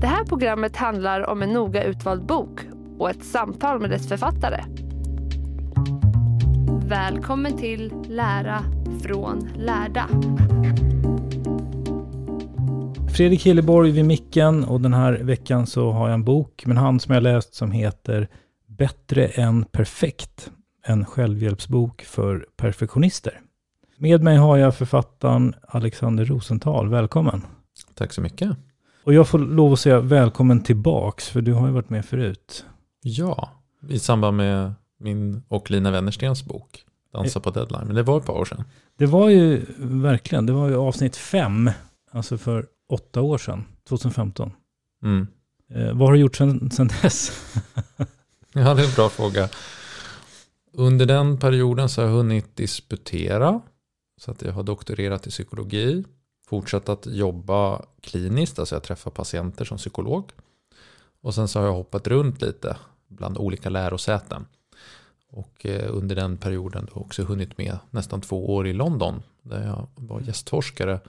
Det här programmet handlar om en noga utvald bok och ett samtal med dess författare. Välkommen till Lära från lärda. Fredrik Hilleborg vid micken och den här veckan så har jag en bok med en hand som jag läst som heter Bättre än perfekt. En självhjälpsbok för perfektionister. Med mig har jag författaren Alexander Rosenthal. Välkommen! Tack så mycket. Och jag får lov att säga välkommen tillbaks, för du har ju varit med förut. Ja, i samband med min och Lina Wennerstens bok Dansa på deadline. Men det var ett par år sedan. Det var ju verkligen, det var ju avsnitt fem, alltså för åtta år sedan, 2015. Mm. Eh, vad har du gjort sedan, sedan dess? Ja, det är en bra fråga. Under den perioden så har jag hunnit disputera. Så att jag har doktorerat i psykologi. Fortsatt att jobba kliniskt, alltså jag träffar patienter som psykolog. Och sen så har jag hoppat runt lite bland olika lärosäten. Och eh, under den perioden har jag också hunnit med nästan två år i London. Där jag var gästforskare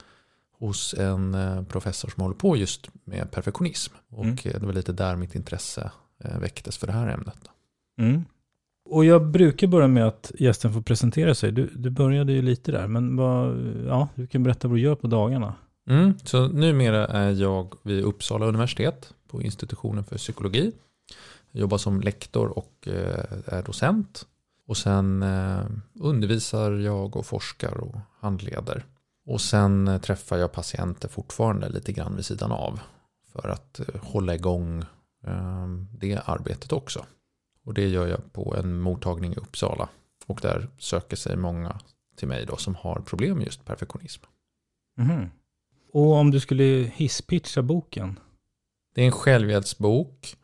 hos en eh, professor som håller på just med perfektionism. Och Mm. eh, det var lite där mitt intresse väcktes för det här ämnet. Mm. Och jag brukar börja med att gästen får presentera sig. Du, du började ju lite där, men vad, ja, du kan berätta vad du gör på dagarna. Mm, så numera är jag vid Uppsala universitet på institutionen för psykologi. Jag jobbar som lektor och eh, är docent. Och sen eh, undervisar jag och forskar och handleder. Och sen eh, träffar jag patienter fortfarande lite grann vid sidan av. För att hålla igång det arbetet också. Och det gör jag på en mottagning i Uppsala. Och där söker sig många till mig då som har problem med just perfektionism. Mhm. Och om du skulle hisspitcha boken? Det är en självhjälpsbok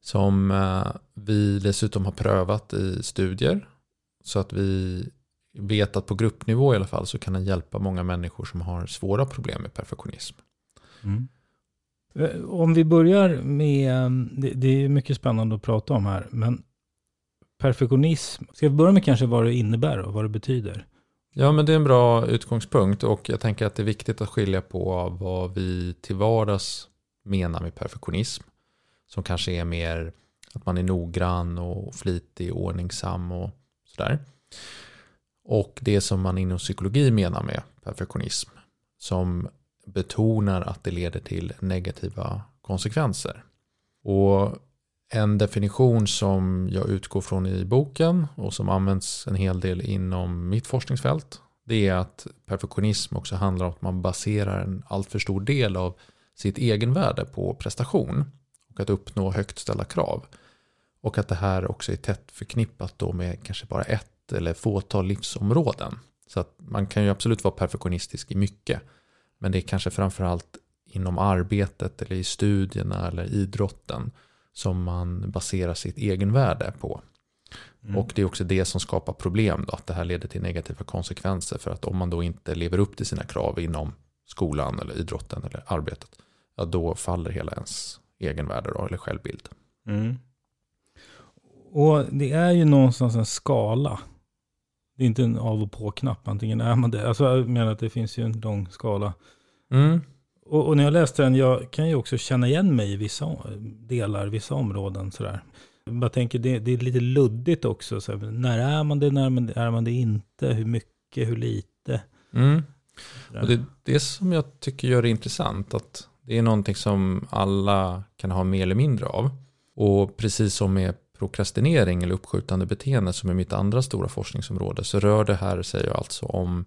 som eh, vi dessutom har prövat i studier. Så att vi vet att på gruppnivå i alla fall så kan den hjälpa många människor som har svåra problem med perfektionism. Mm. Eh, om vi börjar med, eh, det, det är mycket spännande att prata om här, men perfektionism, ska vi börja med kanske vad det innebär och vad det betyder? Ja, men det är en bra utgångspunkt och jag tänker att det är viktigt att skilja på vad vi till vardags menar med perfektionism. Som kanske är mer att man är noggrann och flitig, ordningsam och sådär. Och det som man inom psykologi menar med perfektionism. Som betonar att det leder till negativa konsekvenser. Och en definition som jag utgår från i boken och som används en hel del inom mitt forskningsfält. Det är att perfektionism också handlar om att man baserar en alltför stor del av sitt egenvärde på prestation och att uppnå högt ställda krav. Och att det här också är tätt förknippat då med kanske bara ett eller fåtal livsområden. Så att man kan ju absolut vara perfektionistisk i mycket. Men det är kanske framförallt inom arbetet eller i studierna eller idrotten som man baserar sitt egenvärde på. Mm. Och det är också det som skapar problem då, att det här leder till negativa konsekvenser. För att om man då inte lever upp till sina krav inom skolan eller idrotten eller arbetet, ja, då faller hela ens egenvärde då, eller självbild. Mm. Och det är ju någonstans en skala. Det är inte en av och på-knapp, antingen är man det. Alltså jag menar att det finns ju en lång skala. Mm. Och, och, när jag läste den, jag kan ju också känna igen mig i vissa delar, vissa områden sådär. Jag tänker, det, det är lite luddigt också. Så här, när är man det, när är man det inte? Hur mycket, hur lite? Mm. Och det är det som jag tycker gör det intressant. Att det är någonting som alla kan ha mer eller mindre av. Och precis som med prokrastinering eller uppskjutande beteende som är mitt andra stora forskningsområde så rör det här sig alltså om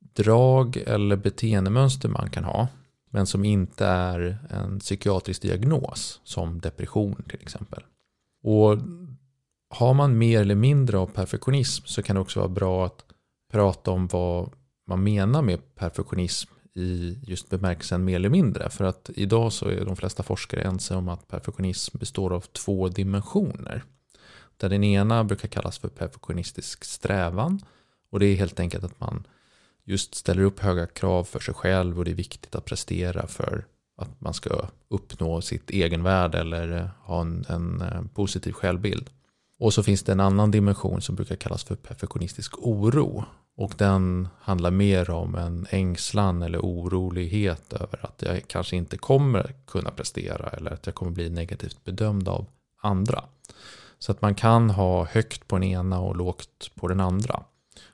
drag eller beteendemönster man kan ha men som inte är en psykiatrisk diagnos som depression till exempel. Och har man mer eller mindre av perfektionism så kan det också vara bra att prata om vad man menar med perfektionism i just bemärkelsen mer eller mindre. För att idag så är de flesta forskare ense om att perfektionism består av två dimensioner. Där den ena brukar kallas för perfektionistisk strävan. Och det är helt enkelt att man just ställer upp höga krav för sig själv och det är viktigt att prestera för att man ska uppnå sitt egenvärde eller eh, ha en, en eh, positiv självbild. Och så finns det en annan dimension som brukar kallas för perfektionistisk oro. Och den handlar mer om en ängslan eller orolighet över att jag kanske inte kommer kunna prestera eller att jag kommer bli negativt bedömd av andra. Så att man kan ha högt på den ena och lågt på den andra.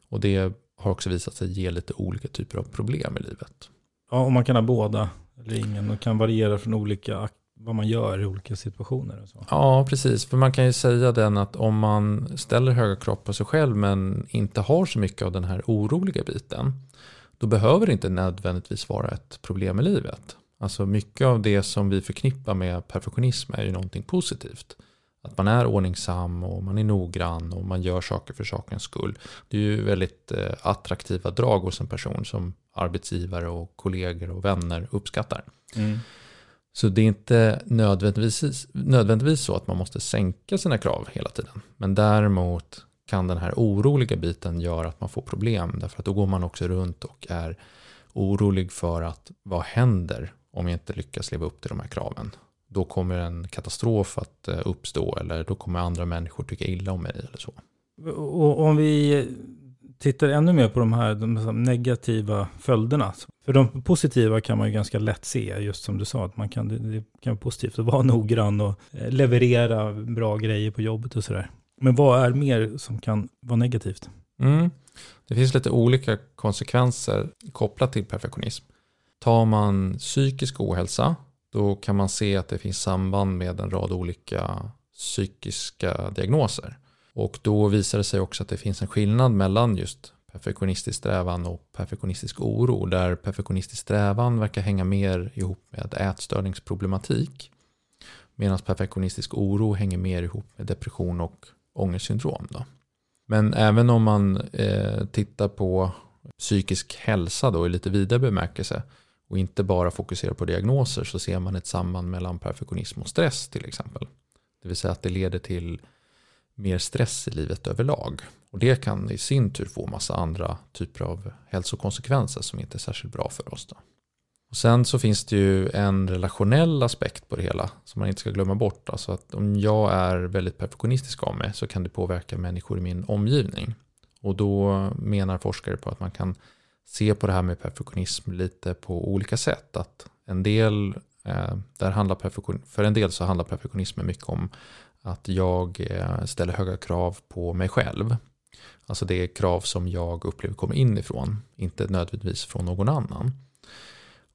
Och det har också visat sig ge lite olika typer av problem i livet. Ja, och man kan ha båda eller ingen och kan variera från olika vad man gör i olika situationer. Och så. Ja, precis. För man kan ju säga den att om man ställer höga krav på sig själv men inte har så mycket av den här oroliga biten, då behöver det inte nödvändigtvis vara ett problem i livet. Alltså mycket av det som vi förknippar med perfektionism är ju någonting positivt. Att man är ordningsam och man är noggrann och man gör saker för sakens skull. Det är ju väldigt eh, attraktiva drag hos en person som arbetsgivare och kollegor och vänner uppskattar. Mm. Så det är inte nödvändigtvis, nödvändigtvis så att man måste sänka sina krav hela tiden. Men däremot kan den här oroliga biten göra att man får problem. Därför att då går man också runt och är orolig för att vad händer om jag inte lyckas leva upp till de här kraven? Då kommer en katastrof att eh, uppstå eller då kommer andra människor tycka illa om mig eller så. Och om vi tittar ännu mer på de här de negativa följderna. För de positiva kan man ju ganska lätt se, just som du sa, att man kan, det kan vara positivt att vara noggrann och eh, leverera bra grejer på jobbet och sådär. Men vad är mer som kan vara negativt? Mm. Det finns lite olika konsekvenser kopplat till perfektionism. Tar man psykisk ohälsa, då kan man se att det finns samband med en rad olika psykiska diagnoser. Och då visar det sig också att det finns en skillnad mellan just perfektionistisk strävan och perfektionistisk oro. Där perfektionistisk strävan verkar hänga mer ihop med ätstörningsproblematik. Medan perfektionistisk oro hänger mer ihop med depression och ångestsyndrom. Då. Men även om man eh, tittar på psykisk hälsa då i lite vidare bemärkelse och inte bara fokuserar på diagnoser så ser man ett samband mellan perfektionism och stress till exempel. Det vill säga att det leder till mer stress i livet överlag. Och det kan i sin tur få massa andra typer av hälsokonsekvenser som inte är särskilt bra för oss. Då. Och sen så finns det ju en relationell aspekt på det hela som man inte ska glömma bort. Alltså att om jag är väldigt perfektionistisk av mig så kan det påverka människor i min omgivning. Och då menar forskare på att man kan se på det här med perfektionism lite på olika sätt. Att en del, eh, där handlar perfektion, för en del så handlar perfektionismen mycket om att jag eh, ställer höga krav på mig själv. Alltså det är krav som jag upplever kommer inifrån, inte nödvändigtvis från någon annan.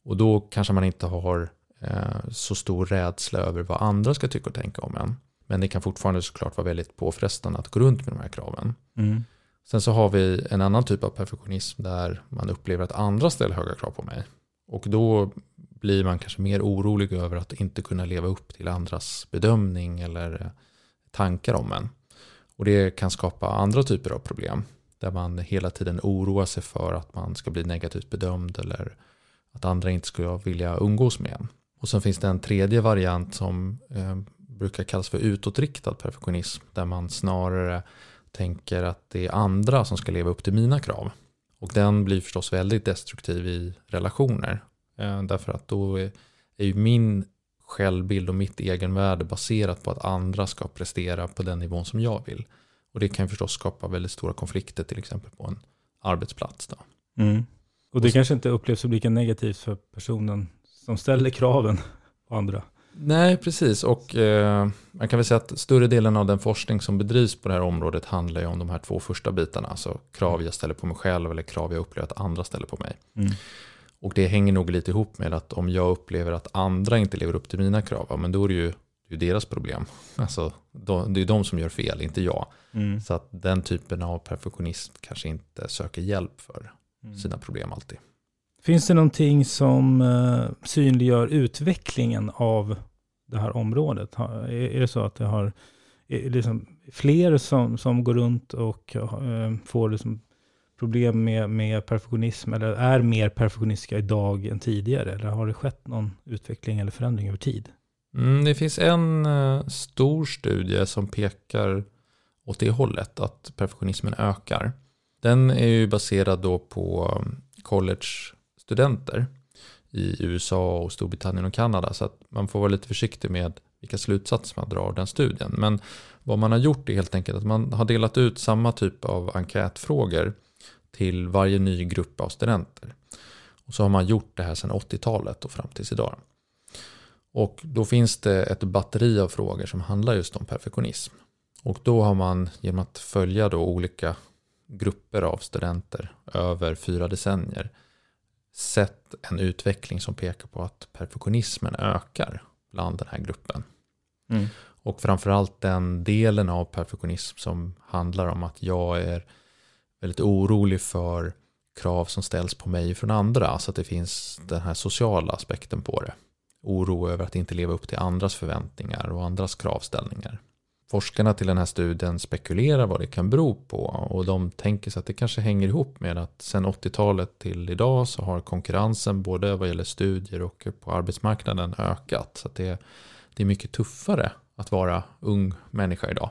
Och då kanske man inte har eh, så stor rädsla över vad andra ska tycka och tänka om en. Men det kan fortfarande såklart vara väldigt påfrestande att gå runt med de här kraven. Mm. Sen så har vi en annan typ av perfektionism där man upplever att andra ställer höga krav på mig. Och då blir man kanske mer orolig över att inte kunna leva upp till andras bedömning eller eh, tankar om en. Och det kan skapa andra typer av problem. Där man hela tiden oroar sig för att man ska bli negativt bedömd eller att andra inte ska vilja umgås med en. Och sen finns det en tredje variant som eh, brukar kallas för utåtriktad perfektionism. Där man snarare tänker att det är andra som ska leva upp till mina krav. Och den blir förstås väldigt destruktiv i relationer. Eh, därför att då är, är ju min självbild och mitt egenvärde baserat på att andra ska prestera på den nivån som jag vill. Och det kan ju förstås skapa väldigt stora konflikter till exempel på en arbetsplats. Då. Mm. Och det och så, kanske inte upplevs som lika negativt för personen som ställer kraven på andra. Nej, precis. Och eh, man kan väl säga att större delen av den forskning som bedrivs på det här området handlar ju om de här två första bitarna. Alltså krav jag ställer på mig själv eller krav jag upplever att andra ställer på mig. Mm. Och det hänger nog lite ihop med att om jag upplever att andra inte lever upp till mina krav, men då är det ju, det är deras problem. Alltså, det är de som gör fel, inte jag. Mm. Så att den typen av perfektionism kanske inte söker hjälp för mm. sina problem alltid. Finns det någonting som uh, synliggör utvecklingen av det här området? Är, det så att det har är liksom fler som, som går runt och uh, får liksom problem med, med perfektionism eller är mer perfektionistiska idag än tidigare? Eller har det skett någon utveckling eller förändring över tid? Mm, det finns en uh, stor studie som pekar åt det hållet, att perfektionismen ökar. Den är ju baserad då på mm, college-studenter i USA och Storbritannien och Kanada. Så att man får vara lite försiktig med vilka slutsatser man drar av den studien. Men vad man har gjort är helt enkelt att man har delat ut samma typ av enkätfrågor till varje ny grupp av studenter. Och så har man gjort det här sedan 80-talet och fram tills idag. Och då finns det ett batteri av frågor som handlar just om perfektionism. Och då har man genom att följa då olika grupper av studenter över fyra decennier sett en utveckling som pekar på att perfektionismen ökar bland den här gruppen. Mm. Och framförallt den delen av perfektionism som handlar om att jag är väldigt orolig för krav som ställs på mig från andra. Så att det finns den här sociala aspekten på det. Oro över att inte leva upp till andras förväntningar och andras kravställningar. Forskarna till den här studien spekulerar vad det kan bero på och de tänker sig att det kanske hänger ihop med att sedan 80-talet till idag så har konkurrensen både vad gäller studier och på arbetsmarknaden ökat. Så att det, det är mycket tuffare att vara ung människa idag.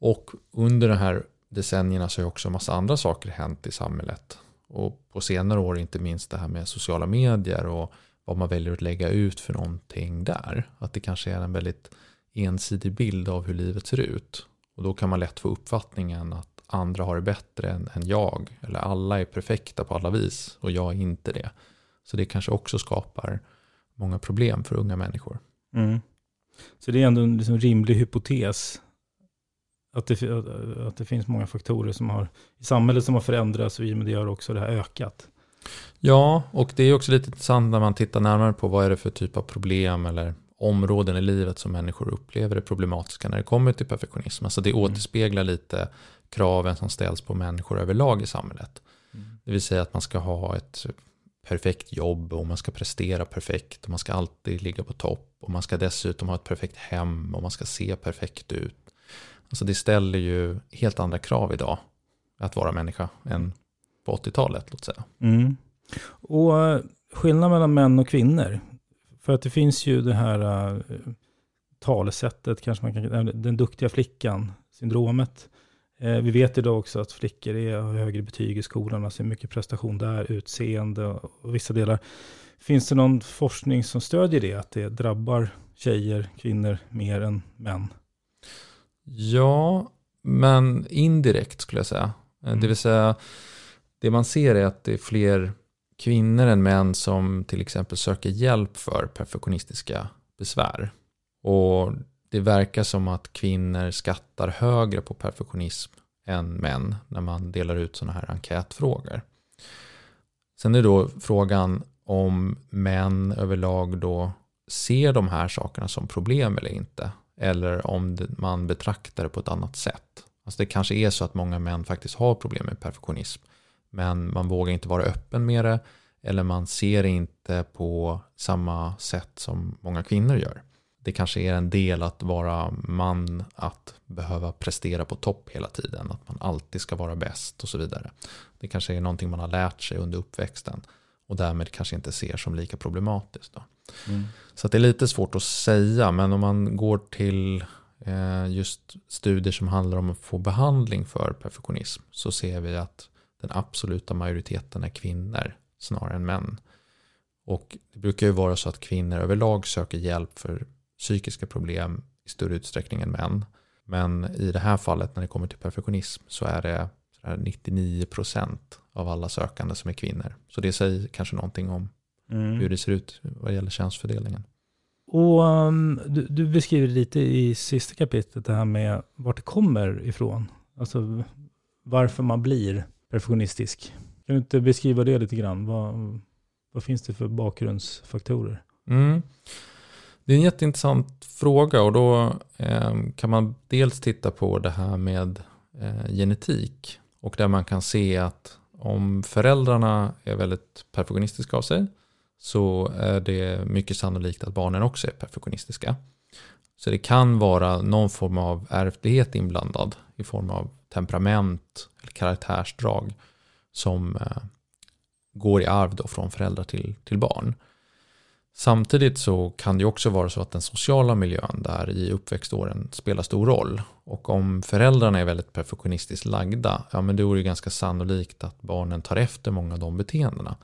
Och under den här decennierna så har också en massa andra saker hänt i samhället. Och på senare år inte minst det här med sociala medier och vad man väljer att lägga ut för någonting där. Att det kanske är en väldigt ensidig bild av hur livet ser ut. Och då kan man lätt få uppfattningen att andra har det bättre än, än jag. Eller alla är perfekta på alla vis och jag är inte det. Så det kanske också skapar många problem för unga människor. Mm. Så det är ändå en liksom rimlig hypotes att det, att det finns många faktorer som har, i samhället som har förändrats och i och med det har också det här ökat. Ja, och det är också lite intressant när man tittar närmare på vad är det för typ av problem eller områden i livet som människor upplever är problematiska när det kommer till perfektionism. Alltså det mm. återspeglar lite kraven som ställs på människor överlag i samhället. Mm. Det vill säga att man ska ha ett perfekt jobb och man ska prestera perfekt och man ska alltid ligga på topp och man ska dessutom ha ett perfekt hem och man ska se perfekt ut. Alltså det ställer ju helt andra krav idag att vara människa än på 80-talet, låt säga. Mm. Och eh, skillnad mellan män och kvinnor, för att det finns ju det här uh, talesättet, kanske man kan, den duktiga flickan, syndromet. Uh, vi vet idag också att flickor är, har högre betyg i skolan, alltså mycket prestation där, utseende och vissa delar. Finns det någon forskning som stödjer det, att det drabbar tjejer, kvinnor mer än män? Ja, men indirekt skulle jag säga. Mm. Det vill säga, det man ser är att det är fler kvinnor än män som till exempel söker hjälp för perfektionistiska besvär. Och det verkar som att kvinnor skattar högre på perfektionism än män när man delar ut sådana här enkätfrågor. Sen är då frågan om män överlag då ser de här sakerna som problem eller inte. Eller om man betraktar det på ett annat sätt. Alltså det kanske är så att många män faktiskt har problem med perfektionism. Men man vågar inte vara öppen med det. Eller man ser det inte på samma sätt som många kvinnor gör. Det kanske är en del att vara man, att behöva prestera på topp hela tiden. Att man alltid ska vara bäst och så vidare. Det kanske är någonting man har lärt sig under uppväxten och därmed kanske inte ser som lika problematiskt. Mm. Så det är lite svårt att säga, men om man går till eh, just studier som handlar om att få behandling för perfektionism så ser vi att den absoluta majoriteten är kvinnor snarare än män. Och det brukar ju vara så att kvinnor överlag söker hjälp för psykiska problem i större utsträckning än män. Men i det här fallet när det kommer till perfektionism så är det 99% av alla sökande som är kvinnor. Så det säger kanske någonting om mm. hur det ser ut vad gäller könsfördelningen. Och um, du, du, beskriver lite i sista kapitlet det här med vart det kommer ifrån. Alltså varför man blir perfektionistisk. Kan du inte beskriva det lite grann? Vad, vad finns det för bakgrundsfaktorer? Mm. Det är en jätteintressant fråga och då eh, kan man dels titta på det här med eh, genetik och där man kan se att om föräldrarna är väldigt perfektionistiska av sig så är det mycket sannolikt att barnen också är perfektionistiska. Så det kan vara någon form av ärftlighet inblandad i form av temperament eller karaktärsdrag som eh, går i arv då från föräldrar till, till barn. Samtidigt så kan det också vara så att den sociala miljön där i uppväxtåren spelar stor roll. Och om föräldrarna är väldigt perfektionistiskt lagda, ja men då är det ganska sannolikt att barnen tar efter många av de beteendena.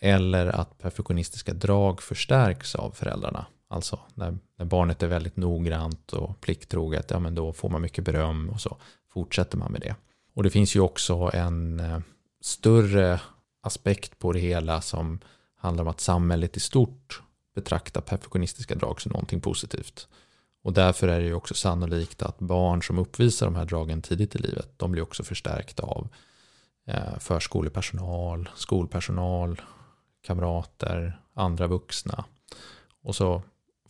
Eller att perfektionistiska drag förstärks av föräldrarna. Alltså när, när barnet är väldigt noggrant och plikttroget, ja men då får man mycket beröm och så fortsätter man med det. Och det finns ju också en eh, större aspekt på det hela som handlar om att samhället i stort betraktar perfektionistiska drag som någonting positivt. Och därför är det ju också sannolikt att barn som uppvisar de här dragen tidigt i livet, de blir också förstärkta av eh, förskolepersonal, skolpersonal, kamrater, andra vuxna. Och så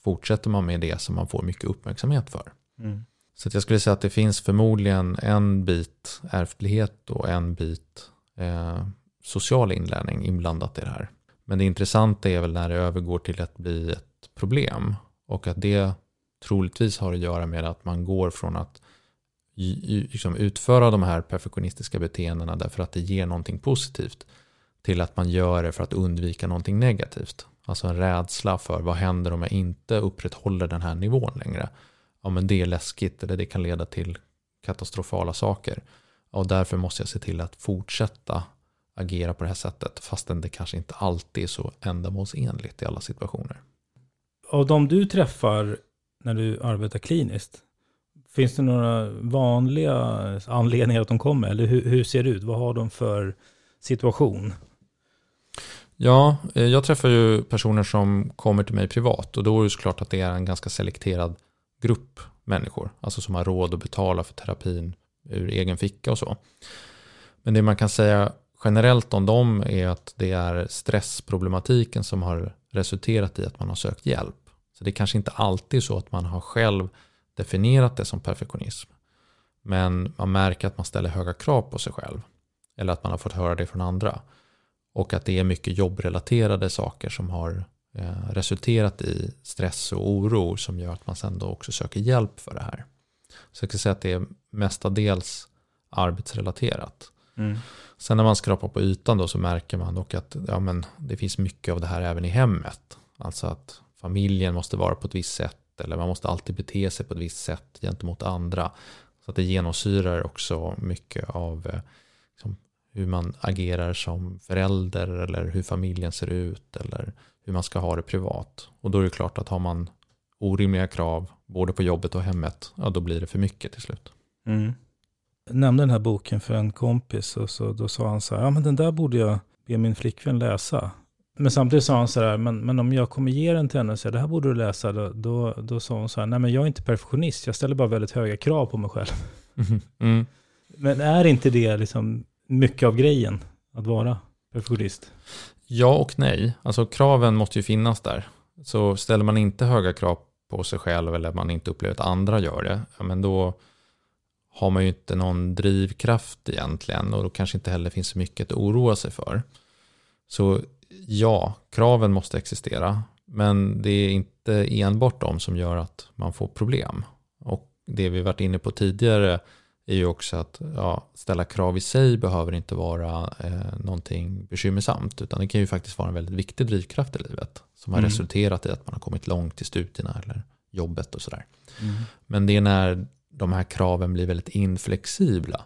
fortsätter man med det som man får mycket uppmärksamhet för. Mm. Så jag skulle säga att det finns förmodligen en bit ärftlighet och en bit eh, social inlärning inblandat i det här. Men det intressanta är väl när det övergår till att bli ett problem och att det troligtvis har att göra med att man går från att liksom utföra de här perfektionistiska beteendena därför att det ger någonting positivt till att man gör det för att undvika någonting negativt. Alltså en rädsla för vad händer om jag inte upprätthåller den här nivån längre. Ja men det är läskigt eller det kan leda till katastrofala saker. Och därför måste jag se till att fortsätta agera på det här sättet fastän det kanske inte alltid är så ändamålsenligt i alla situationer. Av de du träffar när du arbetar kliniskt, finns det några vanliga anledningar att de kommer? Eller hur, hur ser det ut? Vad har de för situation? Ja, eh, jag träffar ju personer som kommer till mig privat och då är det såklart att det är en ganska selekterad grupp människor, alltså som har råd att betala för terapin ur egen ficka och så. Men det man kan säga generellt om dem är att det är stressproblematiken som har resulterat i att man har sökt hjälp. Så det är kanske inte alltid så att man har själv definierat det som perfektionism. Men man märker att man ställer höga krav på sig själv. Eller att man har fått höra det från andra. Och att det är mycket jobbrelaterade saker som har eh, resulterat i stress och oro som gör att man sen då också söker hjälp för det här. Så jag kan säga att det är mestadels arbetsrelaterat. Mm. Sen när man skrapar på ytan då så märker man dock att ja, men det finns mycket av det här även i hemmet. Alltså att familjen måste vara på ett visst sätt eller man måste alltid bete sig på ett visst sätt gentemot andra. Så att det genomsyrar också mycket av eh, liksom, hur man agerar som förälder eller hur familjen ser ut eller hur man ska ha det privat. Och då är det klart att har man orimliga krav både på jobbet och hemmet, ja då blir det för mycket till slut. Mm nämnde den här boken för en kompis och så, då sa han så här, ja men den där borde jag be min flickvän läsa. Men samtidigt sa han så här, men, men om jag kommer ge den till henne och säger det här borde du läsa, då, då, då sa hon så här, nej men jag är inte perfektionist, jag ställer bara väldigt höga krav på mig själv. Mm. Mm. Men är inte det liksom mycket av grejen, att vara perfektionist? Ja och nej, alltså kraven måste ju finnas där. Så ställer man inte höga krav på sig själv eller man inte upplever att andra gör det, ja, men då har man ju inte någon drivkraft egentligen och då kanske inte heller finns så mycket att oroa sig för. Så ja, kraven måste existera, men det är inte enbart de som gör att man får problem. Och det vi varit inne på tidigare är ju också att ja, ställa krav i sig behöver inte vara eh, någonting bekymmersamt utan det kan ju faktiskt vara en väldigt viktig drivkraft i livet som har mm. resulterat i att man har kommit långt i studierna eller jobbet och sådär. Mm. Men det är när de här kraven blir väldigt inflexibla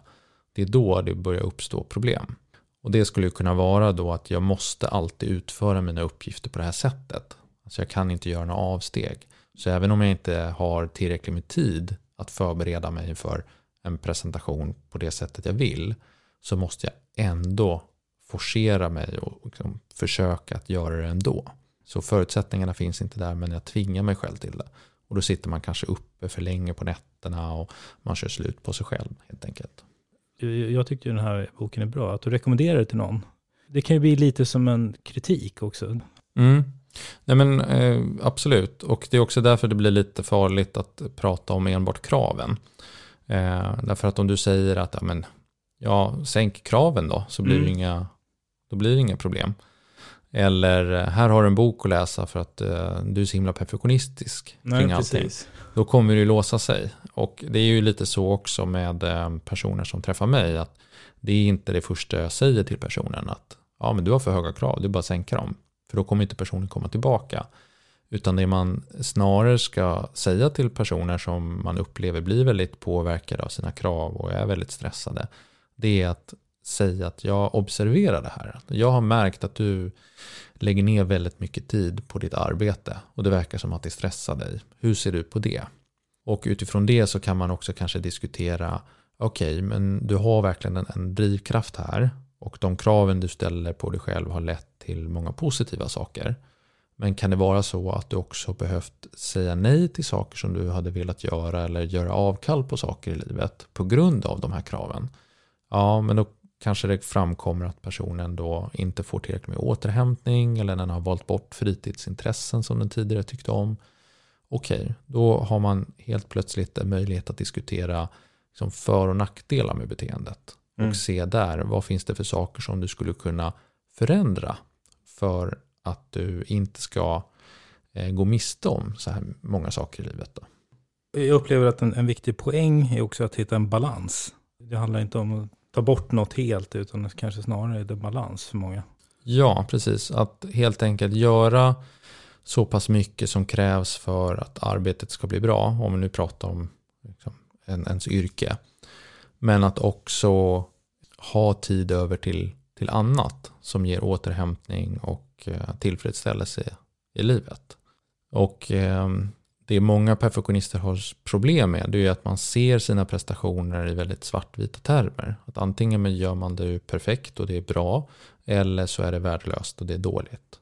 det är då det börjar uppstå problem. Och det skulle kunna vara då att jag måste alltid utföra mina uppgifter på det här sättet. Alltså jag kan inte göra några avsteg. Så även om jag inte har tillräckligt med tid att förbereda mig för en presentation på det sättet jag vill så måste jag ändå forcera mig och liksom försöka att göra det ändå. Så förutsättningarna finns inte där men jag tvingar mig själv till det. Och då sitter man kanske uppe för länge på nätterna och man kör slut på sig själv helt enkelt. Jag tyckte den här boken är bra, att du rekommenderar det till någon. Det kan ju bli lite som en kritik också. Mm. Nej men eh, absolut, och det är också därför det blir lite farligt att prata om enbart kraven. Eh, därför att om du säger att ja, men, ja, sänk kraven då, så blir, mm. inga, då blir det inga problem. Eller eh, här har du en bok att läsa för att uh, du är så himla perfektionistisk Nej, kring allting. Precis. Då kommer det ju låsa sig. Och det är ju lite så också med uh, personer som träffar mig. att Det är inte det första jag säger till personen. Att ja, men du har för höga krav, du bara sänka dem. För då kommer inte personen komma tillbaka. Utan det man snarare ska säga till personer som man upplever blir väldigt påverkade av sina krav och är väldigt stressade. Det är att säga att jag observerar det här. Jag har märkt att du lägger ner väldigt mycket tid på ditt arbete och det verkar som att det stressar dig. Hur ser du på det? Och utifrån det så kan man också kanske diskutera okej, okay, men du har verkligen en, en drivkraft här och de kraven du ställer på dig själv har lett till många positiva saker. Men kan det vara så att du också behövt säga nej till saker som du hade velat göra eller göra avkall på saker i livet på grund av de här kraven? Ja, men då kanske det framkommer att personen då inte får tillräckligt med återhämtning eller den har valt bort fritidsintressen som den tidigare tyckte om. Okej, då har man helt plötsligt en möjlighet att diskutera liksom för och nackdelar med beteendet. Och mm. se där, vad finns det för saker som du skulle kunna förändra för att du inte ska eh, gå miste om så här många saker i livet. Då. Jag upplever att en, en viktig poäng är också att hitta en balans. Det handlar inte om att ta bort något helt, utan kanske snarare är det balans för många. Ja, precis. Att helt enkelt göra så pass mycket som krävs för att arbetet ska bli bra, om vi nu pratar om liksom, en, ens yrke. Men att också ha tid över till, till annat som ger återhämtning och eh, tillfredsställelse i livet. Och eh, det många perfektionister har problem med det är att man ser sina prestationer i väldigt svartvita termer. Att antingen gör man det perfekt och det är bra eller så är det värdelöst och det är dåligt.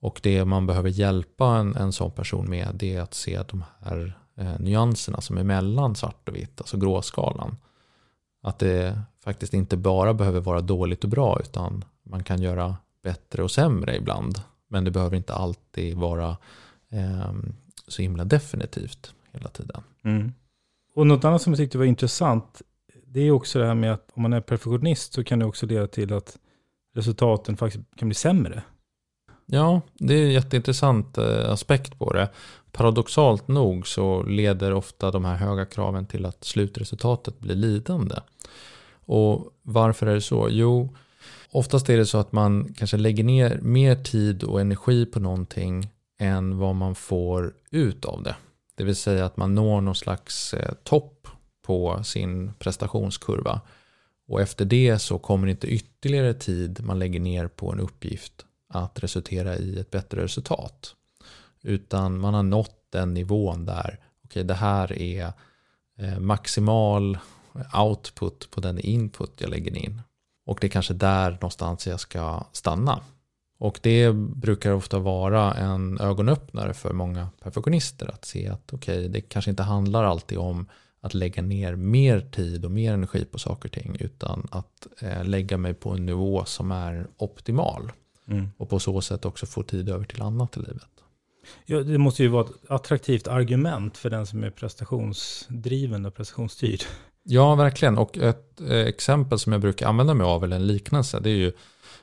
Och det man behöver hjälpa en, en sån person med det är att se de här eh, nyanserna som är mellan svart och vitt, alltså gråskalan. Att det faktiskt inte bara behöver vara dåligt och bra utan man kan göra bättre och sämre ibland. Men det behöver inte alltid vara eh, så himla definitivt hela tiden. Mm. Och något annat som jag tyckte var intressant, det är också det här med att om man är perfektionist så kan det också leda till att resultaten faktiskt kan bli sämre. Ja, det är en jätteintressant eh, aspekt på det. Paradoxalt nog så leder ofta de här höga kraven till att slutresultatet blir lidande. Och varför är det så? Jo, oftast är det så att man kanske lägger ner mer tid och energi på någonting än vad man får ut av det. Det vill säga att man når någon slags eh, topp på sin prestationskurva. Och efter det så kommer inte ytterligare tid man lägger ner på en uppgift att resultera i ett bättre resultat. Utan man har nått den nivån där, okej det här är eh, maximal output på den input jag lägger in. Och det är kanske där någonstans jag ska stanna. Och det brukar ofta vara en ögonöppnare för många perfektionister att se att okej, okay, det kanske inte handlar alltid om att lägga ner mer tid och mer energi på saker och ting utan att eh, lägga mig på en nivå som är optimal. Mm. Och på så sätt också få tid över till annat i livet. Ja, det måste ju vara ett attraktivt argument för den som är prestationsdriven och prestationsstyrd. Ja, verkligen. Och ett eh, exempel som jag brukar använda mig av, eller en liknelse, det är ju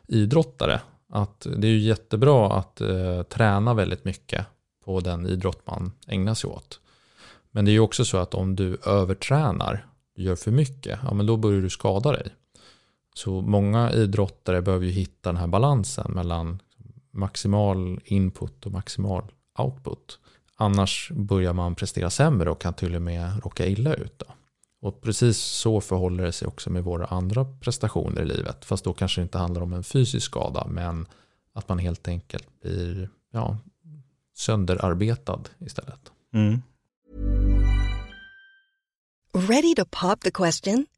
idrottare att det är ju jättebra att eh, träna väldigt mycket på den idrott man ägnar sig åt. Men det är ju också så att om du övertränar du gör för mycket, ja men då börjar du skada dig. Så många idrottare behöver ju hitta den här balansen mellan maximal input och maximal output. Annars börjar man prestera sämre och kan till och med råka illa ut. Då. Och precis så förhåller det sig också med våra andra prestationer i livet. Fast då kanske det inte handlar om en fysisk skada men att man helt enkelt blir ja, sönderarbetad istället. Mm. Ready to pop the question?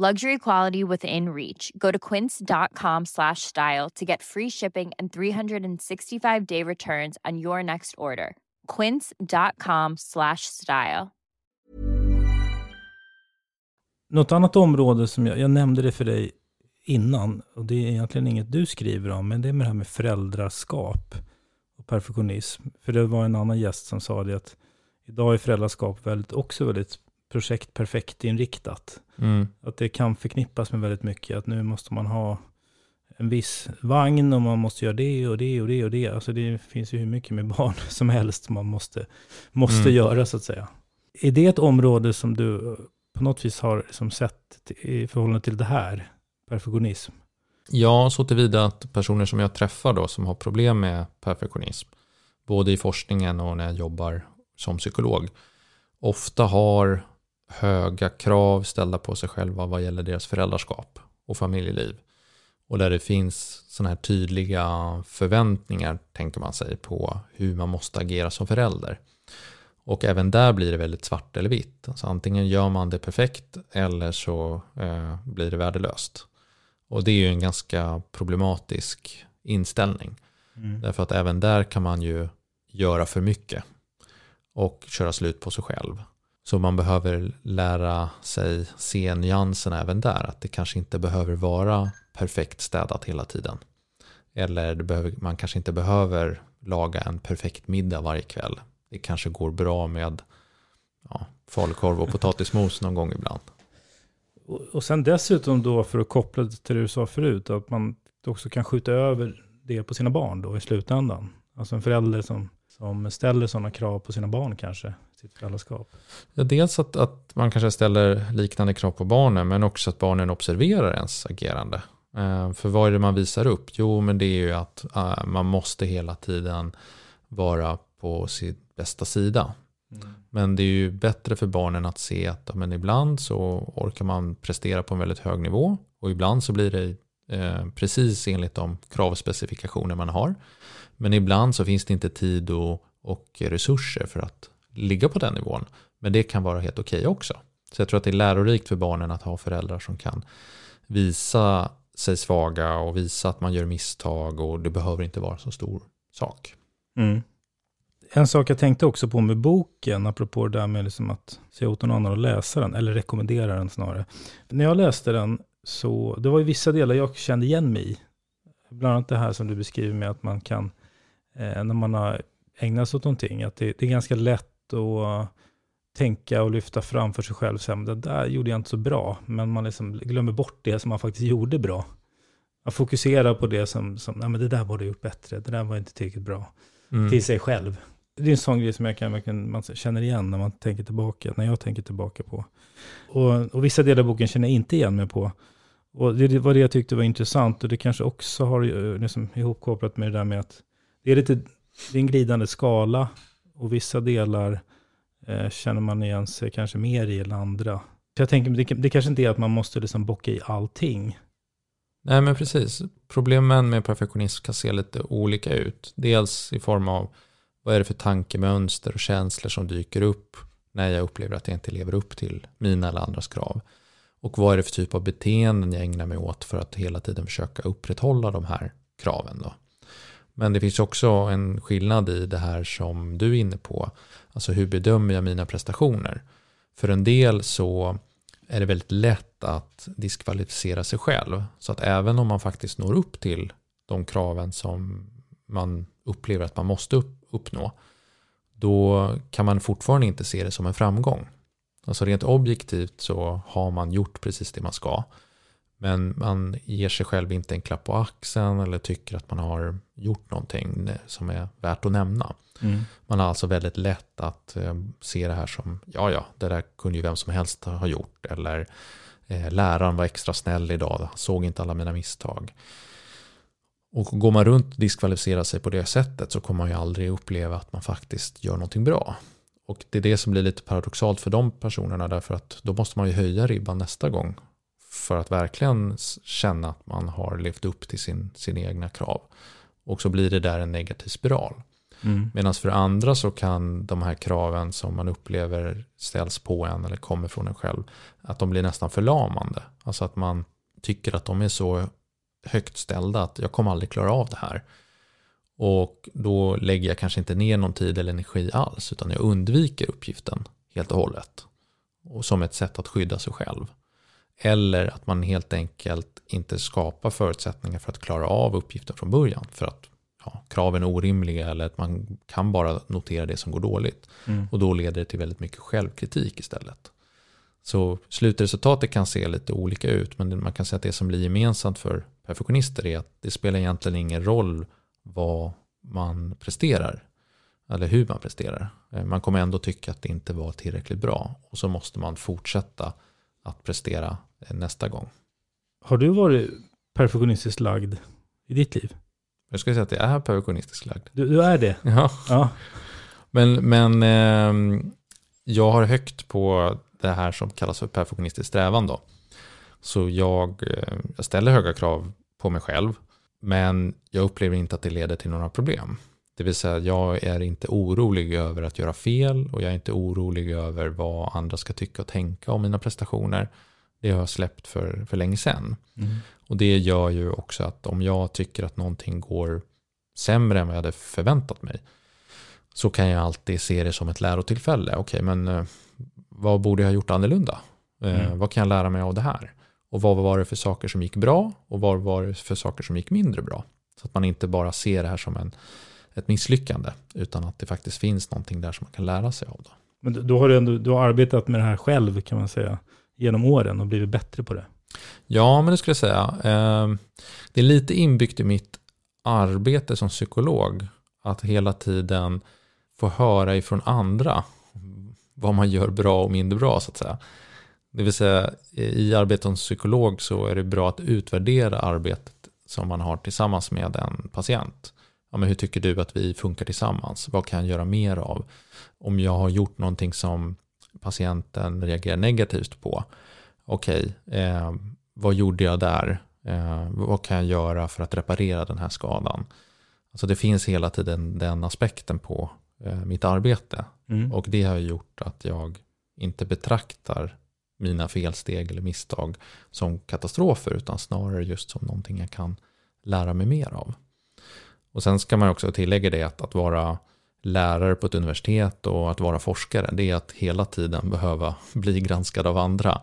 Luxury quality within reach. Go to quince.com slash style to get free shipping and 365 day returns on your next order. quince.com slash style. Något annat område som jag, jag nämnde det för dig innan, och det är egentligen inget du skriver om, men det är med det här med föräldraskap och perfektionism. För det var en annan gäst som sa det att idag är föräldraskap väldigt, också väldigt projekt perfekt inriktat. Mm. Att det kan förknippas med väldigt mycket. Att nu måste man ha en viss vagn och man måste göra det och det och det och det. Alltså det finns ju hur mycket med barn som helst man måste, måste mm. göra så att säga. Är det ett område som du på något vis har liksom sett i förhållande till det här, perfektionism? Ja, så tillvida att personer som jag träffar då som har problem med perfektionism, både i forskningen och när jag jobbar som psykolog, ofta har höga krav ställda på sig själva vad gäller deras föräldraskap och familjeliv. Och där det finns sådana här tydliga förväntningar, tänker man sig, på hur man måste agera som förälder. Och även där blir det väldigt svart eller vitt. Alltså antingen gör man det perfekt eller så eh, blir det värdelöst. Och det är ju en ganska problematisk inställning. Mm. Därför att även där kan man ju göra för mycket och köra slut på sig själv. Så man behöver lära sig se nyanserna även där. Att det kanske inte behöver vara perfekt städat hela tiden. Eller behöver, man kanske inte behöver laga en perfekt middag varje kväll. Det kanske går bra med ja, falukorv och potatismos någon gång ibland. Och, och sen dessutom då för att koppla till det du sa förut, att man också kan skjuta över det på sina barn då i slutändan. Alltså en förälder som, som ställer sådana krav på sina barn kanske, sitt föräldraskap. Ja, dels att, att man kanske ställer liknande krav på barnen, men också att barnen observerar ens agerande. Eh, för vad är det man visar upp? Jo, men det är ju att uh, man måste hela tiden vara på sin bästa sida. Mm. Men det är ju bättre för barnen att se att men ibland så orkar man prestera på en väldigt hög nivå och ibland så blir det eh, precis enligt de kravspecifikationer man har. Men ibland så finns det inte tid och, och resurser för att ligga på den nivån. Men det kan vara helt okej okay också. Så jag tror att det är lärorikt för barnen att ha föräldrar som kan visa sig svaga och visa att man gör misstag och det behöver inte vara så stor sak. Mm en sak jag tänkte också på med boken, apropå det där med liksom att säga åt någon annan att läsa den, eller rekommendera den snarare. När jag läste den, så det var ju vissa delar jag kände igen mig i. Bland annat det här som du beskriver med att man kan, eh, när man har ägnat sig åt någonting, att det, det, är ganska lätt att tänka och lyfta fram för sig själv, så här, det där gjorde jag inte så bra, men man liksom glömmer bort det som man faktiskt gjorde bra. att fokusera på det som, som nej, men det där borde jag gjort bättre, det där var inte tillräckligt bra. Mm. Till sig själv. Det är en sån grej som jag kan verkligen, man känner igen när man tänker tillbaka, när jag tänker tillbaka på. Och, och vissa delar av boken känner jag inte igen mig på. Och det var det jag tyckte var intressant och det kanske också har eh, liksom ihopkopplat med det där med att det är lite, det är en glidande skala och vissa delar eh, känner man igen sig kanske mer i än andra. Så jag tänker, det, det kanske inte är att man måste liksom bocka i allting. Nej men precis. Problemen med perfektionism kan se lite olika ut. Dels i form av vad är det för tankemönster och känslor som dyker upp när jag upplever att jag inte lever upp till mina eller andras krav. Och vad är det för typ av beteenden jag ägnar mig åt för att hela tiden försöka upprätthålla de här kraven då. Men det finns också en skillnad i det här som du är inne på. Alltså hur bedömer jag mina prestationer? För en del så är det väldigt lätt att diskvalificera sig själv. Så att även om man faktiskt når upp till de kraven som man upplever att man måste uppnå, då kan man fortfarande inte se det som en framgång. Alltså rent objektivt så har man gjort precis det man ska. Men man ger sig själv inte en klapp på axeln eller tycker att man har gjort någonting som är värt att nämna. Mm. Man har alltså väldigt lätt att eh, se det här som, ja ja, det där kunde ju vem som helst ha gjort. Eller eh, läraren var extra snäll idag, såg inte alla mina misstag. Och går man runt och diskvalificerar sig på det sättet så kommer man ju aldrig uppleva att man faktiskt gör någonting bra. Och det är det som blir lite paradoxalt för de personerna därför att då måste man ju höja ribban nästa gång för att verkligen känna att man har levt upp till sin, sina egna krav. Och så blir det där en negativ spiral. Mm. Medan för andra så kan de här kraven som man upplever ställs på en eller kommer från en själv, att de blir nästan förlamande. Alltså att man tycker att de är så högt ställda att jag kommer aldrig klara av det här. Och då lägger jag kanske inte ner någon tid eller energi alls, utan jag undviker uppgiften helt och hållet. Och som ett sätt att skydda sig själv. Eller att man helt enkelt inte skapar förutsättningar för att klara av uppgiften från början. För att ja, kraven är orimliga eller att man kan bara notera det som går dåligt. Mm. Och då leder det till väldigt mycket självkritik istället. Så slutresultatet kan se lite olika ut, men man kan säga att det som blir gemensamt för perfektionister är att det spelar egentligen ingen roll vad man presterar eller hur man presterar. Eh, man kommer ändå tycka att det inte var tillräckligt bra och så måste man fortsätta att prestera eh, nästa gång. Har du varit perfektionistiskt lagd i ditt liv? Jag skulle säga att jag är perfektionistiskt lagd. Du, du är det? Ja. ja. Men, men eh, jag har högt på det här som kallas för perfektionistisk strävan då. Så jag, eh, jag ställer höga krav på mig själv, men jag upplever inte att det leder till några problem. Det vill säga, jag är inte orolig över att göra fel och jag är inte orolig över vad andra ska tycka och tänka om mina prestationer. Det har jag släppt för, för länge sedan. Mm. Och det gör ju också att om jag tycker att någonting går sämre än vad jag hade förväntat mig så kan jag alltid se det som ett lärotillfälle. Okej, men eh, vad borde jag ha gjort annorlunda? Eh, mm. Vad kan jag lära mig av det här? Och vad var det för saker som gick bra och vad var det för saker som gick mindre bra? Så att man inte bara ser det här som en, ett misslyckande utan att det faktiskt finns någonting där som man kan lära sig av. Då. Men då har du, ändå, du har arbetat med det här själv kan man säga genom åren och blivit bättre på det? Ja, men det skulle jag säga. Ehm, det är lite inbyggt i mitt arbete som psykolog att hela tiden få höra ifrån andra vad man gör bra och mindre bra så att säga. Det vill säga i arbetet som psykolog så är det bra att utvärdera arbetet som man har tillsammans med en patient. Ja, men hur tycker du att vi funkar tillsammans? Vad kan jag göra mer av? Om jag har gjort någonting som patienten reagerar negativt på. Okej, okay, eh, vad gjorde jag där? Eh, vad kan jag göra för att reparera den här skadan? Alltså det finns hela tiden den aspekten på eh, mitt arbete. Mm. Och det har gjort att jag inte betraktar mina felsteg eller misstag som katastrofer utan snarare just som någonting jag kan lära mig mer av. Och sen ska man också tillägga det att, att vara lärare på ett universitet och att vara forskare det är att hela tiden behöva bli granskad av andra.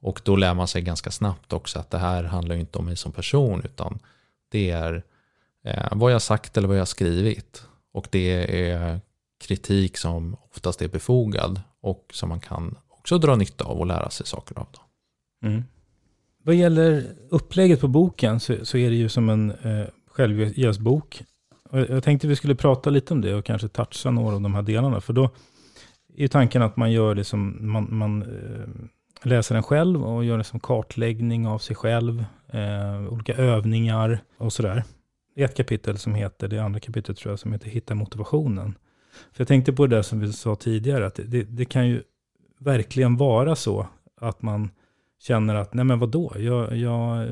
Och då lär man sig ganska snabbt också att det här handlar inte om mig som person utan det är eh, vad jag sagt eller vad jag skrivit. Och det är kritik som oftast är befogad och som man kan också dra nytta av och lära sig saker av. Då. Mm. vad gäller upplägget på boken så, så är det ju som en eh, självhjälpsbok. Jag tänkte vi skulle prata lite om det och kanske toucha några av de här delarna. För då är tanken att man gör det som, man, man eh, läser den själv och gör det som kartläggning av sig själv, eh, olika övningar och sådär. Ett kapitel som heter, det andra kapitlet tror jag, som heter Hitta motivationen. För jag tänkte på det där som vi sa tidigare, att det, det kan ju verkligen vara så att man känner att, nej men vadå, jag, jag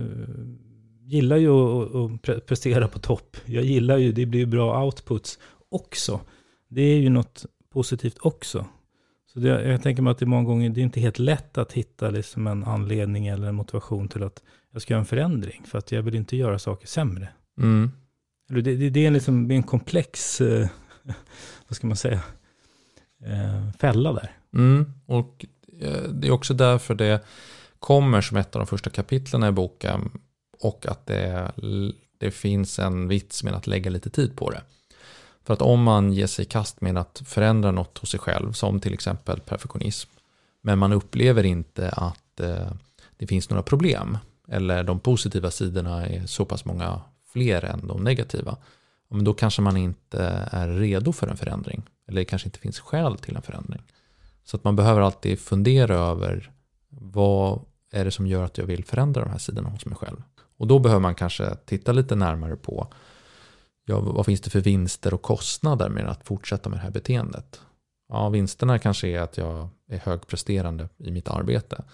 gillar ju att, prestera på topp. Jag gillar ju, det blir bra outputs också. Det är ju något positivt också. Så det, jag tänker mig att det många gånger, det är inte helt lätt att hitta liksom en anledning eller en motivation till att jag ska göra en förändring. För att jag vill inte göra saker sämre. Mm. Det, det, det, är liksom en komplex, eh, vad ska man säga, eh, fälla där. Mm. Och eh, det är också därför det kommer som ett av de första kapitlen i boken och att det, det finns en vits med att lägga lite tid på det. För att om man ger sig i kast med att förändra något hos sig själv, som till exempel perfektionism, men man upplever inte att eh, det finns några problem, eller de positiva sidorna är så pass många fler än de negativa, men då kanske man inte är redo för en förändring, eller det kanske inte finns skäl till en förändring. Så att man behöver alltid fundera över vad är det som gör att jag vill förändra de här sidorna hos mig själv. Och då behöver man kanske titta lite närmare på ja, vad finns det för vinster och kostnader med att fortsätta med det här beteendet. Ja, vinsterna kanske är att jag är högpresterande i mitt arbete.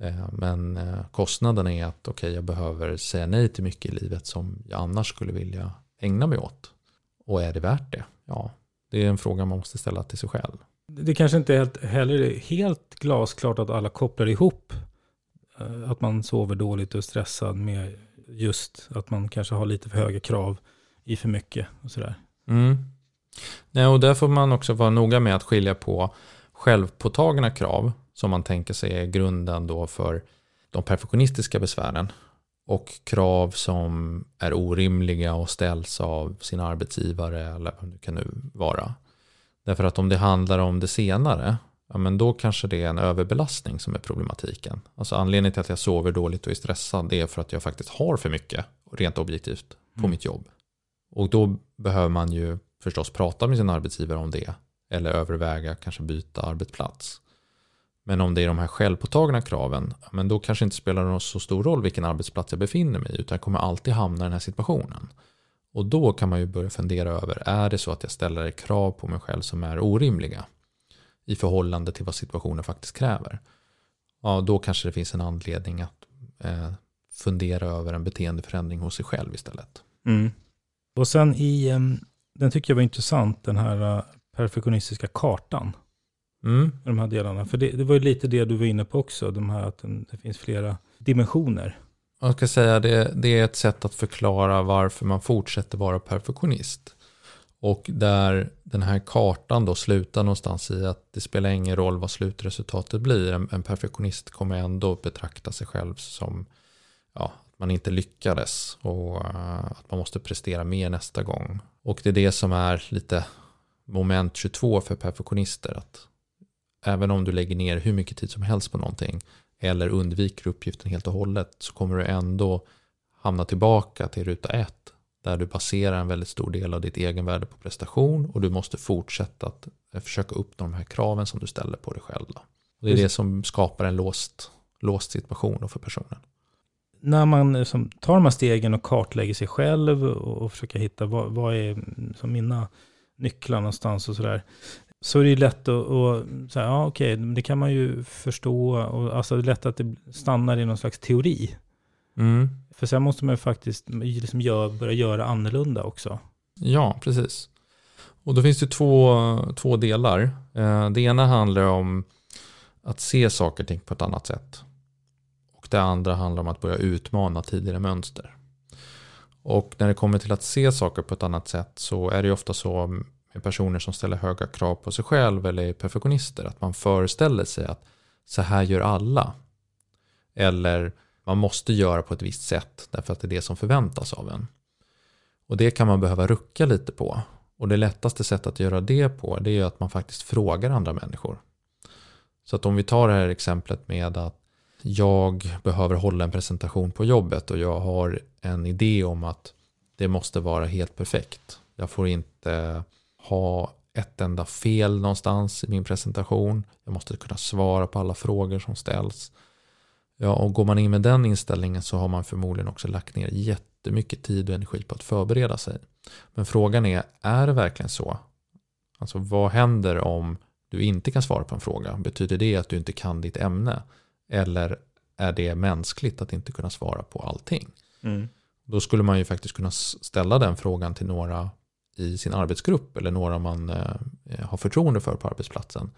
Eh, men eh, kostnaden är att okay, jag behöver säga nej till mycket i livet som jag annars skulle vilja ägna mig åt. Och är det värt det? Ja, det är en fråga man måste ställa till sig själv. Det kanske inte är heller helt glasklart att alla kopplar ihop eh, att man sover dåligt och är stressad med just att man kanske har lite för höga krav i för mycket och sådär. Mm. Nej, och där får man också vara noga med att skilja på självpåtagna krav som man tänker sig är grunden då för de perfektionistiska besvären och krav som är orimliga och ställs av sin arbetsgivare eller vad det kan nu vara. Därför att om det handlar om det senare, ja men då kanske det är en överbelastning som är problematiken. Alltså anledningen till att jag sover dåligt och är stressad det är för att jag faktiskt har för mycket, rent objektivt, på mm. mitt jobb. Och då behöver man ju förstås prata med sin arbetsgivare om det. Eller överväga kanske byta arbetsplats. Men om det är de här självpåtagna kraven, men då kanske inte spelar det så stor roll vilken arbetsplats jag befinner mig i, utan jag kommer alltid hamna i den här situationen. Och då kan man ju börja fundera över, är det så att jag ställer krav på mig själv som är orimliga i förhållande till vad situationen faktiskt kräver? Ja, då kanske det finns en anledning att eh, fundera över en beteendeförändring hos sig själv istället. Mm. Och sen i, den tycker jag var intressant, den här äh, perfektionistiska kartan. Mm. De här delarna. För det, det var ju lite det du var inne på också, de här att det finns flera dimensioner. Jag ska säga det, det är ett sätt att förklara varför man fortsätter vara perfektionist. Och där den här kartan då slutar någonstans i att det spelar ingen roll vad slutresultatet blir. En, en perfektionist kommer ändå betrakta sig själv som ja, man inte lyckades och uh, att man måste prestera mer nästa gång. Och det är det som är lite moment 22 för perfektionister. Att även om du lägger ner hur mycket tid som helst på någonting eller undviker uppgiften helt och hållet så kommer du ändå hamna tillbaka till ruta ett där du baserar en väldigt stor del av ditt egenvärde på prestation och du måste fortsätta att eh, försöka uppnå de här kraven som du ställer på dig själv. Då. det är det som skapar en låst, låst situation för personen när man liksom tar de här stegen och kartlägger sig själv och, och försöker hitta vad, vad är som mina nycklar någonstans och sådär. Så är det lätt att, så här, ja okej, det kan man ju förstå. Och, alltså det är lätt att det stannar i någon slags teori. Mm. För sen måste man ju faktiskt liksom gör, börja göra annorlunda också. Ja, precis. Och då finns det två, två delar. Eh, det ena handlar om att se saker och ting på ett annat sätt. Och det andra handlar om att börja utmana tidigare mönster. Och när det kommer till att se saker på ett annat sätt så är det ju ofta så med personer som ställer höga krav på sig själv eller är perfektionister att man föreställer sig att så här gör alla. Eller man måste göra på ett visst sätt därför att det är det som förväntas av en. Och det kan man behöva rucka lite på. Och det lättaste sättet att göra det på det är att man faktiskt frågar andra människor. Så att om vi tar det här exemplet med att jag behöver hålla en presentation på jobbet och jag har en idé om att det måste vara helt perfekt. Jag får inte ha ett enda fel någonstans i min presentation. Jag måste kunna svara på alla frågor som ställs. Ja, och går man in med den inställningen så har man förmodligen också lagt ner jättemycket tid och energi på att förbereda sig. Men frågan är, är det verkligen så? Alltså vad händer om du inte kan svara på en fråga? Betyder det att du inte kan ditt ämne? Eller är det mänskligt att inte kunna svara på allting? Mm. Då skulle man ju faktiskt kunna ställa den frågan till några i sin arbetsgrupp eller några man eh, har förtroende för på arbetsplatsen.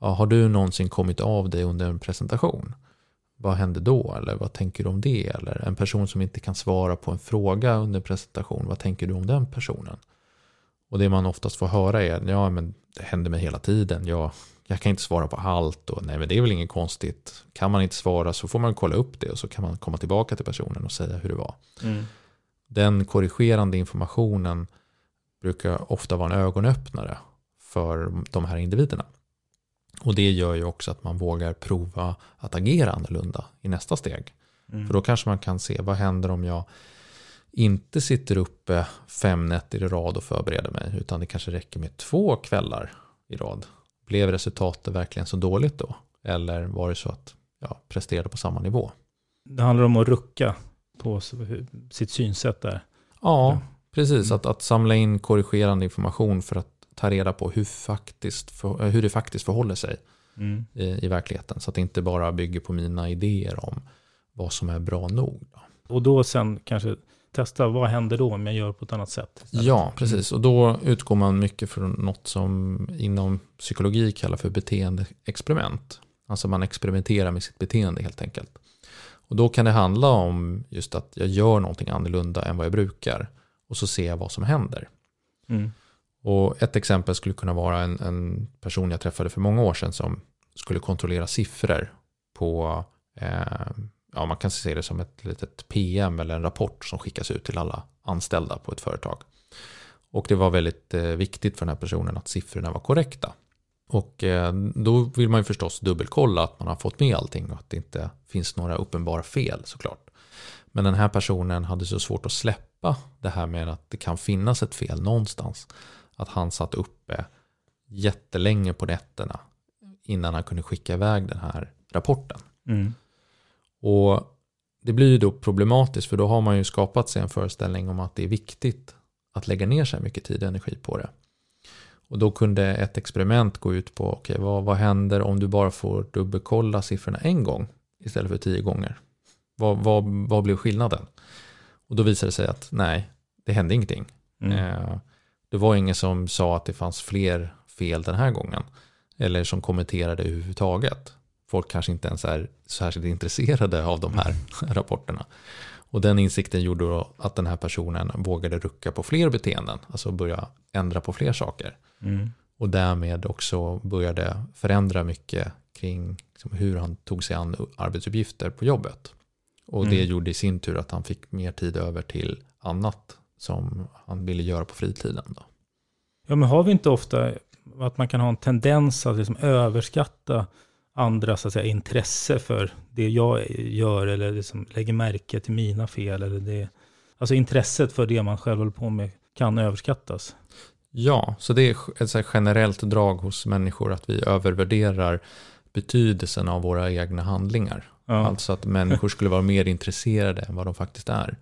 Ja, har du någonsin kommit av dig under en presentation? Vad händer då? Eller vad tänker du om det? Eller en person som inte kan svara på en fråga under en presentation, vad tänker du om den personen? Och det man oftast får höra är, ja men det händer mig hela tiden, jag, jag kan inte svara på allt och nej men det är väl inget konstigt. Kan man inte svara så får man kolla upp det och så kan man komma tillbaka till personen och säga hur det var. Mm. Den korrigerande informationen brukar ofta vara en ögonöppnare för de här individerna. Och det gör ju också att man vågar prova att agera annorlunda i nästa steg. Mm. För då kanske man kan se vad händer om jag inte sitter uppe fem nätter i rad och förbereder mig utan det kanske räcker med två kvällar i rad. Blev resultatet verkligen så dåligt då? Eller var det så att jag presterade på samma nivå? Det handlar om att rucka på sitt synsätt där. Ja, precis. Att, att samla in korrigerande information för att ta reda på hur, faktiskt för, hur det faktiskt förhåller sig mm. i, i, verkligheten. Så att det inte bara bygger på mina idéer om vad som är bra nog. Då. Och då sen kanske testa, vad händer då om jag gör på ett annat sätt? Istället? Ja, precis. Och då utgår man mycket från något som inom psykologi kallas för beteendeexperiment. Alltså man experimenterar med sitt beteende helt enkelt. Och då kan det handla om just att jag gör någonting annorlunda än vad jag brukar. Och så ser jag vad som händer. Mm. Och ett exempel skulle kunna vara en, en, person jag träffade för många år sedan som skulle kontrollera siffror på, eh, ja man kan se det som ett litet PM eller en rapport som skickas ut till alla anställda på ett företag. Och det var väldigt eh, viktigt för den här personen att siffrorna var korrekta. Och eh, då vill man ju förstås dubbelkolla att man har fått med allting och att det inte finns några uppenbara fel såklart. Men den här personen hade så svårt att släppa det här med att det kan finnas ett fel någonstans att han satt uppe jättelänge på nätterna innan han kunde skicka iväg den här rapporten. Mm. Och det blir ju då problematiskt för då har man ju skapat sig en föreställning om att det är viktigt att lägga ner så här mycket tid och energi på det. Och då kunde ett experiment gå ut på, okej okay, vad, vad händer om du bara får dubbelkolla siffrorna en gång istället för tio gånger? Vad, vad, vad blev skillnaden? Och då visade det sig att nej, det hände ingenting. Mm. Eh, det var ingen som sa att det fanns fler fel den här gången. Eller som kommenterade överhuvudtaget. Folk kanske inte ens är särskilt intresserade av de här rapporterna. Och den insikten gjorde att den här personen vågade rucka på fler beteenden. Alltså börja ändra på fler saker. Mm. Och därmed också började förändra mycket kring liksom hur han tog sig an arbetsuppgifter på jobbet. Och det mm. gjorde i sin tur att han fick mer tid över till annat som han ville göra på fritiden. Då. Ja, men har vi inte ofta att man kan ha en tendens att liksom överskatta andras så att säga, intresse för det jag gör eller liksom lägger märke till mina fel. Eller det, alltså intresset för det man själv håller på med kan överskattas. Ja, så det är ett så generellt drag hos människor att vi övervärderar betydelsen av våra egna handlingar. Ja. Alltså att människor skulle vara mer intresserade än vad de faktiskt är.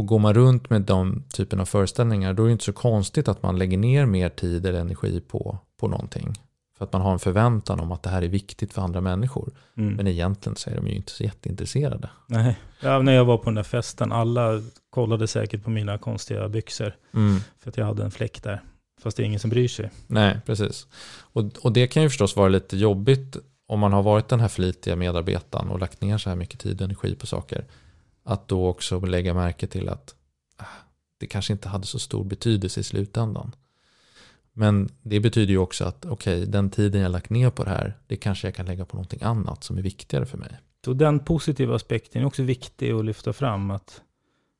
Och går man runt med de typen av föreställningar då är det inte så konstigt att man lägger ner mer tid eller energi på, på någonting. För att man har en förväntan om att det här är viktigt för andra människor. Mm. Men egentligen så är de ju inte så jätteintresserade. Nej, ja, när jag var på den där festen, alla kollade säkert på mina konstiga byxor. Mm. För att jag hade en fläck där. Fast det är ingen som bryr sig. Nej, precis. Och, och det kan ju förstås vara lite jobbigt om man har varit den här flitiga medarbetaren och lagt ner så här mycket tid och energi på saker att då också lägga märke till att ah, det kanske inte hade så stor betydelse i slutändan. Men det betyder ju också att okej, okay, den tiden jag lagt ner på det här, det kanske jag kan lägga på någonting annat som är viktigare för mig. Så den positiva aspekten är också viktig att lyfta fram. att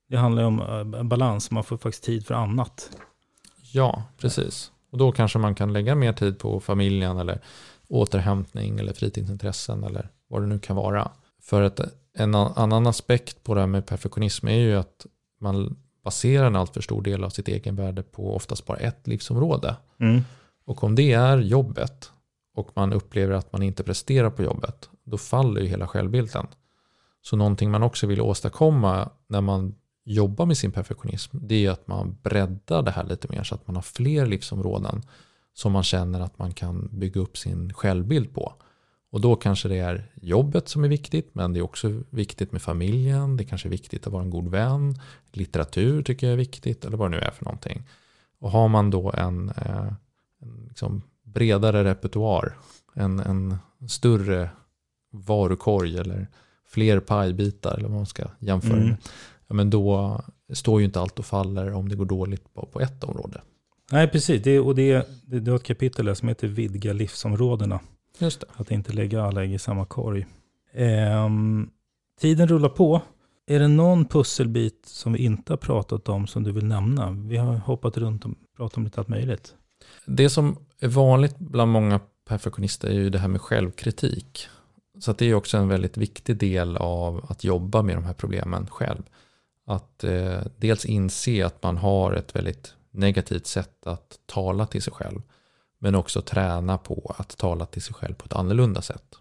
Det handlar ju om eh, balans, man får faktiskt tid för annat. Ja, precis. Och då kanske man kan lägga mer tid på familjen eller återhämtning eller fritidsintressen eller vad det nu kan vara. För att en annan aspekt på det här med perfektionism är ju att man baserar en alltför stor del av sitt egenvärde på oftast bara ett livsområde. Mm. Och om det är jobbet och man upplever att man inte presterar på jobbet, då faller ju hela självbilden. Så någonting man också vill åstadkomma när man jobbar med sin perfektionism, det är att man breddar det här lite mer så att man har fler livsområden som man känner att man kan bygga upp sin självbild på. Och då kanske det är jobbet som är viktigt, men det är också viktigt med familjen, det kanske är viktigt att vara en god vän, litteratur tycker jag är viktigt, eller vad det nu är för någonting. Och har man då en, eh, liksom bredare repertoar, en, en större varukorg eller fler pajbitar eller vad man ska jämföra mm. med, ja, men då står ju inte allt och faller om det går dåligt på, på ett område. Nej, precis. Det, och det, det, det har ett kapitel som heter Vidga livsområdena. Just det. Att inte lägga alla ägg i samma korg. Ehm, tiden rullar på. Är det någon pusselbit som vi inte har pratat om som du vill nämna? Vi har hoppat runt och pratat om lite allt möjligt. Det som är vanligt bland många perfektionister är ju det här med självkritik. Så det är också en väldigt viktig del av att jobba med de här problemen själv. Att eh, dels inse att man har ett väldigt negativt sätt att tala till sig själv. Men också träna på att tala till sig själv på ett annorlunda sätt.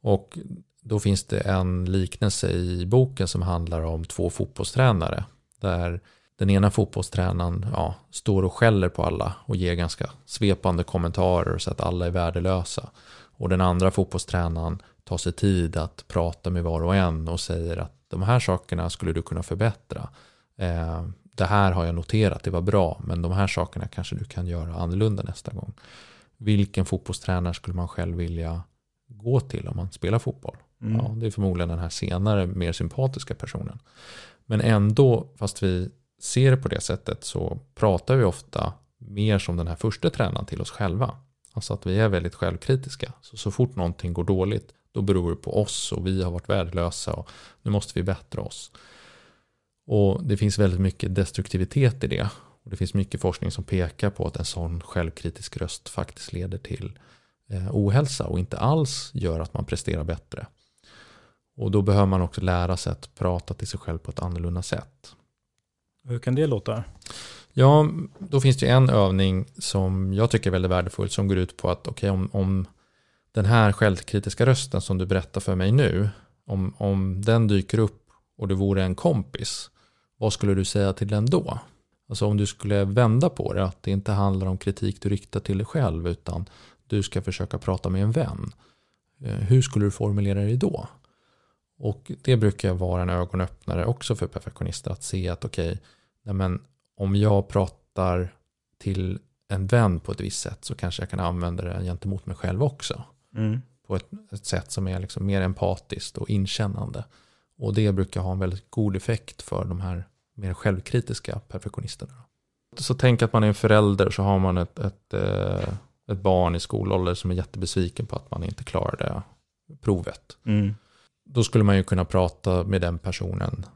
Och då finns det en liknelse i boken som handlar om två fotbollstränare. Där den ena fotbollstränaren ja, står och skäller på alla och ger ganska svepande kommentarer så att alla är värdelösa. Och den andra fotbollstränaren tar sig tid att prata med var och en och säger att de här sakerna skulle du kunna förbättra. Eh, det här har jag noterat, det var bra, men de här sakerna kanske du kan göra annorlunda nästa gång. Vilken fotbollstränare skulle man själv vilja gå till om man spelar fotboll? Mm. Ja, det är förmodligen den här senare, mer sympatiska personen. Men ändå, fast vi ser det på det sättet, så pratar vi ofta mer som den här första tränaren till oss själva. Alltså att vi är väldigt självkritiska. Så, så fort någonting går dåligt, då beror det på oss och vi har varit värdelösa och nu måste vi bättra oss. Och det finns väldigt mycket destruktivitet i det. Och det finns mycket forskning som pekar på att en sån självkritisk röst faktiskt leder till eh, ohälsa och inte alls gör att man presterar bättre. Och då behöver man också lära sig att prata till sig själv på ett annorlunda sätt. Hur kan det låta? Ja, då finns det en övning som jag tycker är väldigt värdefull som går ut på att okej, okay, om, om den här självkritiska rösten som du berättar för mig nu, om, om den dyker upp och det vore en kompis, vad skulle du säga till den då? Alltså om du skulle vända på det, att det inte handlar om kritik du riktar till dig själv, utan du ska försöka prata med en vän. Eh, hur skulle du formulera dig då? Och det brukar vara en ögonöppnare också för perfektionister, att se att okej, okay, om jag pratar till en vän på ett visst sätt så kanske jag kan använda det gentemot mig själv också. Mm. På ett, ett, sätt som är liksom mer empatiskt och inkännande. Och det brukar ha en väldigt god effekt för de här mer självkritiska perfektionisterna. Så tänk att man är en förälder så har man ett, ett, eh, ett barn i skolålder som är jättebesviken på att man inte klarade provet. Mm. Då skulle man ju kunna prata med den personen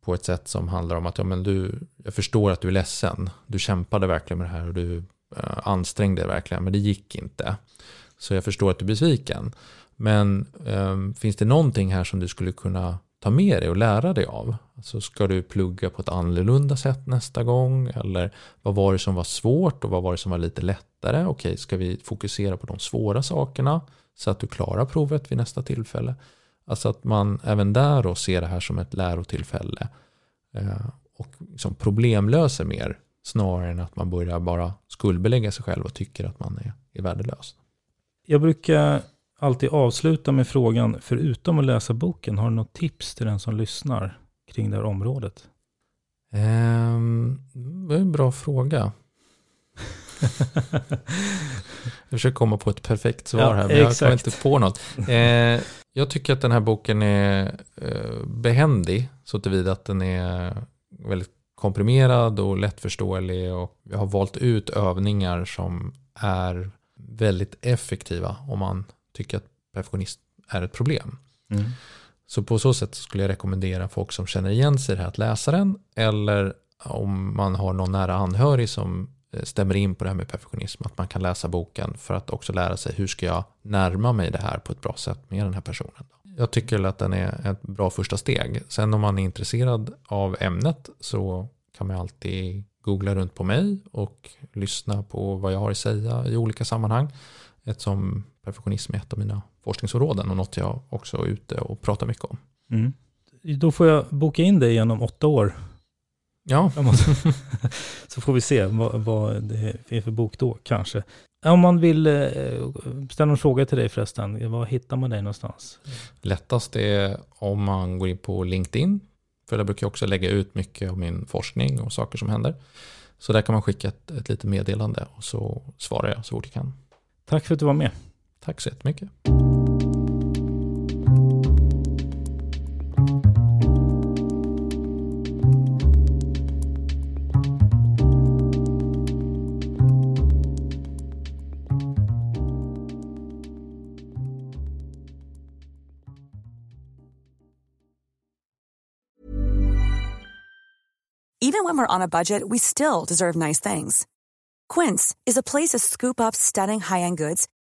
på ett sätt som handlar om att ja, men du, jag förstår att du är ledsen. Du kämpade verkligen med det här och du eh, ansträngde dig verkligen, men det gick inte. Så jag förstår att du är besviken. Men eh, finns det någonting här som du skulle kunna ta med dig och lära dig av? Alltså ska du plugga på ett annorlunda sätt nästa gång? Eller vad var det som var svårt och vad var det som var lite lättare? Okej, ska vi fokusera på de svåra sakerna så att du klarar provet vid nästa tillfälle? Alltså att man även där då ser det här som ett lärotillfälle eh, och liksom problemlöser mer snarare än att man börjar bara skuldbelägga sig själv och tycker att man är, är värdelös. Jag brukar alltid avsluta med frågan, förutom att läsa boken, har du något tips till den som lyssnar kring det här området? Um, det är en bra fråga. jag försöker komma på ett perfekt svar här, men jag kommer inte på något. Eh, jag tycker att den här boken är eh, behändig, så tillvida att den är väldigt komprimerad och lättförståelig och jag har valt ut övningar som är väldigt effektiva om man tycker att perfektionism är ett problem. Mm. Så på så sätt skulle jag rekommendera folk som känner igen sig i det här att läsa den eller om man har någon nära anhörig som eh, stämmer in på det här med perfektionism, att man kan läsa boken för att också lära sig hur ska jag närma mig det här på ett bra sätt med den här personen. jag tycker att den är ett bra första steg. Sen om man är intresserad av ämnet så kan man alltid googla runt på mig och lyssna på vad jag har att säga i olika sammanhang. Eftersom perfektionism är ett av mina forskningsområden och något jag också är ute och pratar mycket om. Mm. Då får jag boka in dig igen om åtta år. Ja. Så får vi se vad, vad det är för bok då kanske. Om man vill eh, ställa en fråga till dig förresten, var hittar man dig någonstans? Lättast är om man går in på LinkedIn, för där brukar jag också lägga ut mycket av min forskning och saker som händer. Så där kan man skicka ett, ett litet meddelande och så svarar jag så fort jag kan. Tack för att du var med. Tack så jättemycket. Even when we're on a budget, we still deserve nice things. Quince is a place to scoop up stunning high-end goods